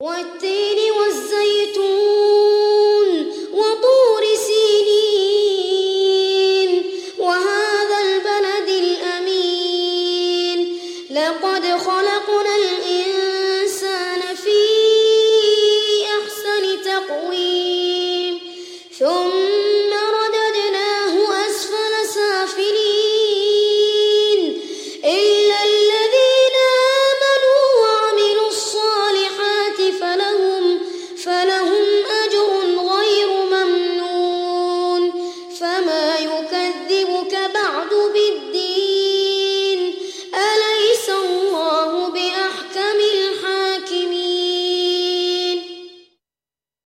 والتين والزيتون وطور سينين وهذا البلد الأمين. لقد خلقنا الإنسان